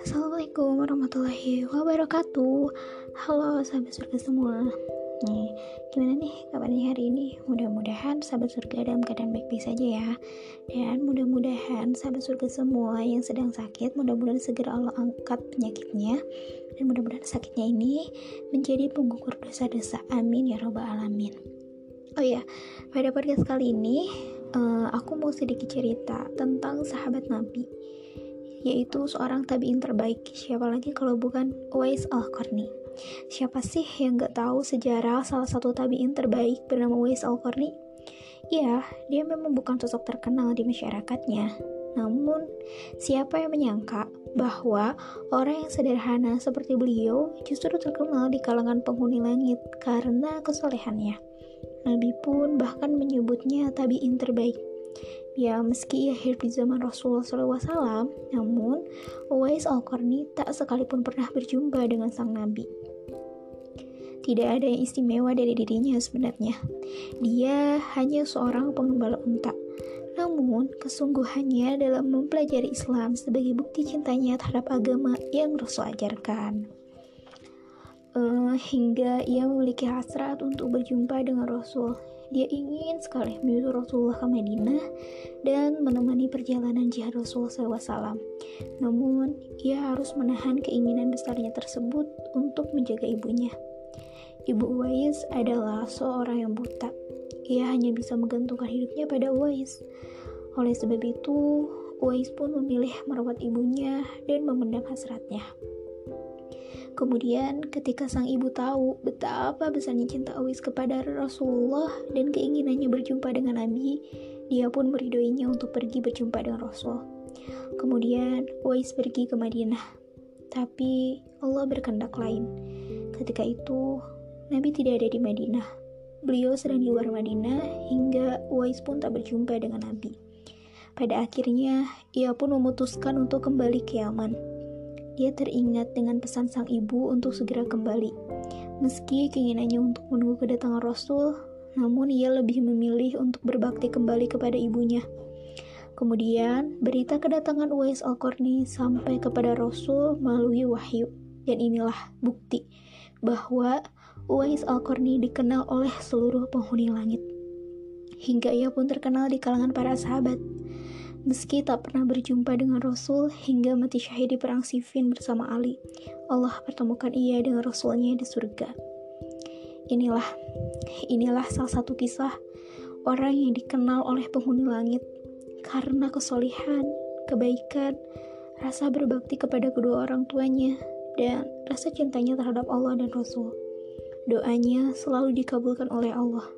Assalamualaikum warahmatullahi wabarakatuh. Halo sahabat surga semua. Nih, gimana nih kabarnya hari ini? Mudah-mudahan sahabat surga dalam keadaan baik-baik saja ya. Dan mudah-mudahan sahabat surga semua yang sedang sakit Mudah-mudahan segera Allah angkat penyakitnya. Dan mudah-mudahan sakitnya ini menjadi penggugur dosa-dosa. Amin ya robbal alamin Oh iya, pada podcast kali ini uh, Aku mau sedikit cerita tentang sahabat Nabi yaitu seorang tabiin terbaik. Siapa lagi kalau bukan Uwais Al-Qarni? Siapa sih yang gak tahu sejarah salah satu tabiin terbaik bernama Uwais Al-Qarni? Ya, dia memang bukan sosok terkenal di masyarakatnya. Namun, siapa yang menyangka bahwa orang yang sederhana seperti beliau justru terkenal di kalangan penghuni langit karena kesolehannya. Nabi pun bahkan menyebutnya tabiin terbaik. Ya, meski ia hidup di zaman Rasulullah SAW, namun Uwais Al-Qarni tak sekalipun pernah berjumpa dengan sang Nabi. Tidak ada yang istimewa dari dirinya sebenarnya. Dia hanya seorang pengembala unta. Namun, kesungguhannya dalam mempelajari Islam sebagai bukti cintanya terhadap agama yang Rasul ajarkan. Hingga ia memiliki hasrat untuk berjumpa dengan Rasul dia ingin sekali menuju Rasulullah ke Madinah dan menemani perjalanan jihad Rasulullah SAW. Namun, ia harus menahan keinginan besarnya tersebut untuk menjaga ibunya. Ibu Uwais adalah seorang yang buta. Ia hanya bisa menggantungkan hidupnya pada Uwais. Oleh sebab itu, Uwais pun memilih merawat ibunya dan memendam hasratnya. Kemudian ketika sang ibu tahu betapa besarnya cinta Awis kepada Rasulullah dan keinginannya berjumpa dengan Nabi, dia pun meridoinya untuk pergi berjumpa dengan Rasul. Kemudian Uwais pergi ke Madinah. Tapi Allah berkehendak lain. Ketika itu Nabi tidak ada di Madinah. Beliau sedang di luar Madinah hingga Uwais pun tak berjumpa dengan Nabi. Pada akhirnya, ia pun memutuskan untuk kembali ke Yaman dia teringat dengan pesan sang ibu untuk segera kembali. Meski keinginannya untuk menunggu kedatangan Rasul, namun ia lebih memilih untuk berbakti kembali kepada ibunya. Kemudian, berita kedatangan Uwais Al-Qarni sampai kepada Rasul melalui wahyu. Dan inilah bukti bahwa Uwais Al-Qarni dikenal oleh seluruh penghuni langit. Hingga ia pun terkenal di kalangan para sahabat. Meski tak pernah berjumpa dengan Rasul hingga mati syahid di perang Siffin bersama Ali, Allah pertemukan ia dengan Rasulnya di surga. Inilah, inilah salah satu kisah orang yang dikenal oleh penghuni langit karena kesolihan, kebaikan, rasa berbakti kepada kedua orang tuanya, dan rasa cintanya terhadap Allah dan Rasul. Doanya selalu dikabulkan oleh Allah.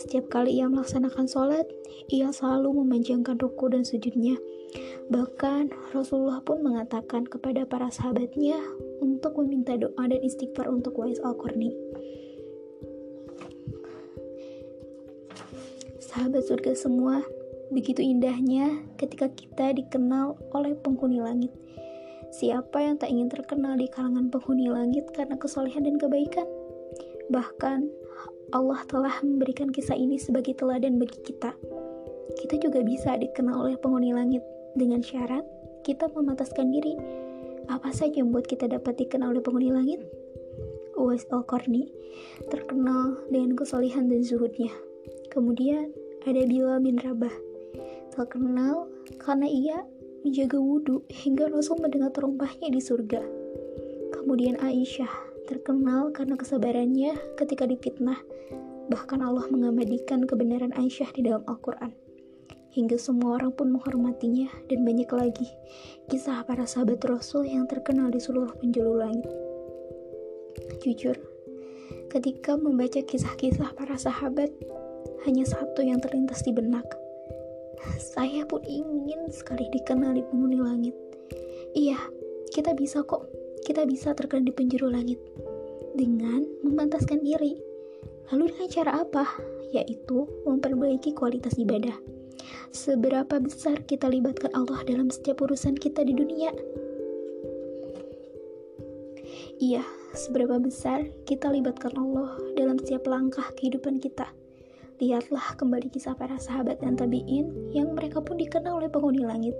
Setiap kali ia melaksanakan sholat, ia selalu memanjangkan ruku dan sujudnya. Bahkan Rasulullah pun mengatakan kepada para sahabatnya untuk meminta doa dan istighfar untuk Wais Al-Qarni. Sahabat surga semua, begitu indahnya ketika kita dikenal oleh penghuni langit. Siapa yang tak ingin terkenal di kalangan penghuni langit karena kesolehan dan kebaikan? Bahkan Allah telah memberikan kisah ini sebagai teladan bagi kita. Kita juga bisa dikenal oleh penghuni langit dengan syarat kita memataskan diri. Apa saja yang membuat kita dapat dikenal oleh penghuni langit? Uwais Al-Qarni terkenal dengan kesalihan dan zuhudnya. Kemudian ada Bilal bin Rabah terkenal karena ia menjaga wudhu hingga Rasul mendengar terompahnya di surga. Kemudian Aisyah terkenal karena kesabarannya ketika difitnah. Bahkan Allah mengabadikan kebenaran Aisyah di dalam Al-Quran. Hingga semua orang pun menghormatinya dan banyak lagi kisah para sahabat Rasul yang terkenal di seluruh penjuru langit. Jujur, ketika membaca kisah-kisah para sahabat, hanya satu yang terlintas di benak. Saya pun ingin sekali dikenal di penghuni langit. Iya, kita bisa kok kita bisa terkena di penjuru langit dengan memantaskan diri. Lalu dengan cara apa? Yaitu memperbaiki kualitas ibadah. Seberapa besar kita libatkan Allah dalam setiap urusan kita di dunia? Iya, seberapa besar kita libatkan Allah dalam setiap langkah kehidupan kita. lihatlah kembali kisah para sahabat dan tabi'in yang mereka pun dikenal oleh penghuni langit.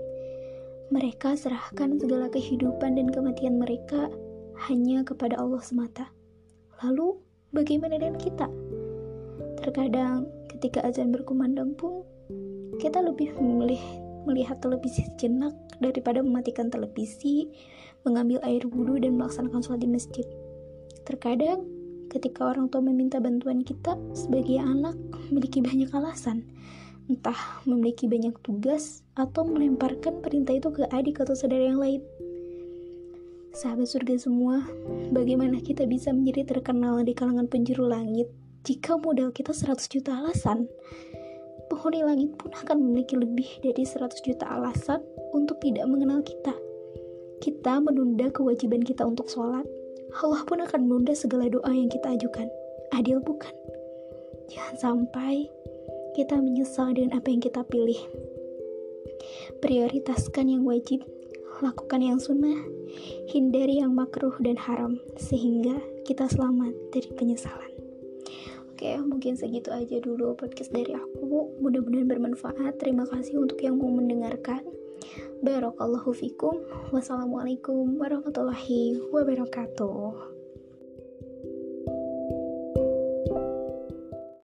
Mereka serahkan segala kehidupan dan kematian mereka hanya kepada Allah semata. Lalu, bagaimana dengan kita? Terkadang ketika azan berkumandang pun, kita lebih memilih melihat televisi sejenak daripada mematikan televisi, mengambil air wudhu dan melaksanakan sholat di masjid. Terkadang, ketika orang tua meminta bantuan kita sebagai anak memiliki banyak alasan, entah memiliki banyak tugas atau melemparkan perintah itu ke adik atau saudara yang lain. Sahabat surga semua, bagaimana kita bisa menjadi terkenal di kalangan penjuru langit jika modal kita 100 juta alasan? penghuni langit pun akan memiliki lebih dari 100 juta alasan untuk tidak mengenal kita. Kita menunda kewajiban kita untuk sholat, Allah pun akan menunda segala doa yang kita ajukan. Adil bukan? Jangan sampai kita menyesal dengan apa yang kita pilih. Prioritaskan yang wajib, lakukan yang sunnah, hindari yang makruh dan haram, sehingga kita selamat dari penyesalan. Oke, mungkin segitu aja dulu podcast dari aku. Mudah-mudahan bermanfaat. Terima kasih untuk yang mau mendengarkan. Barakallahu fikum. Wassalamualaikum warahmatullahi wabarakatuh.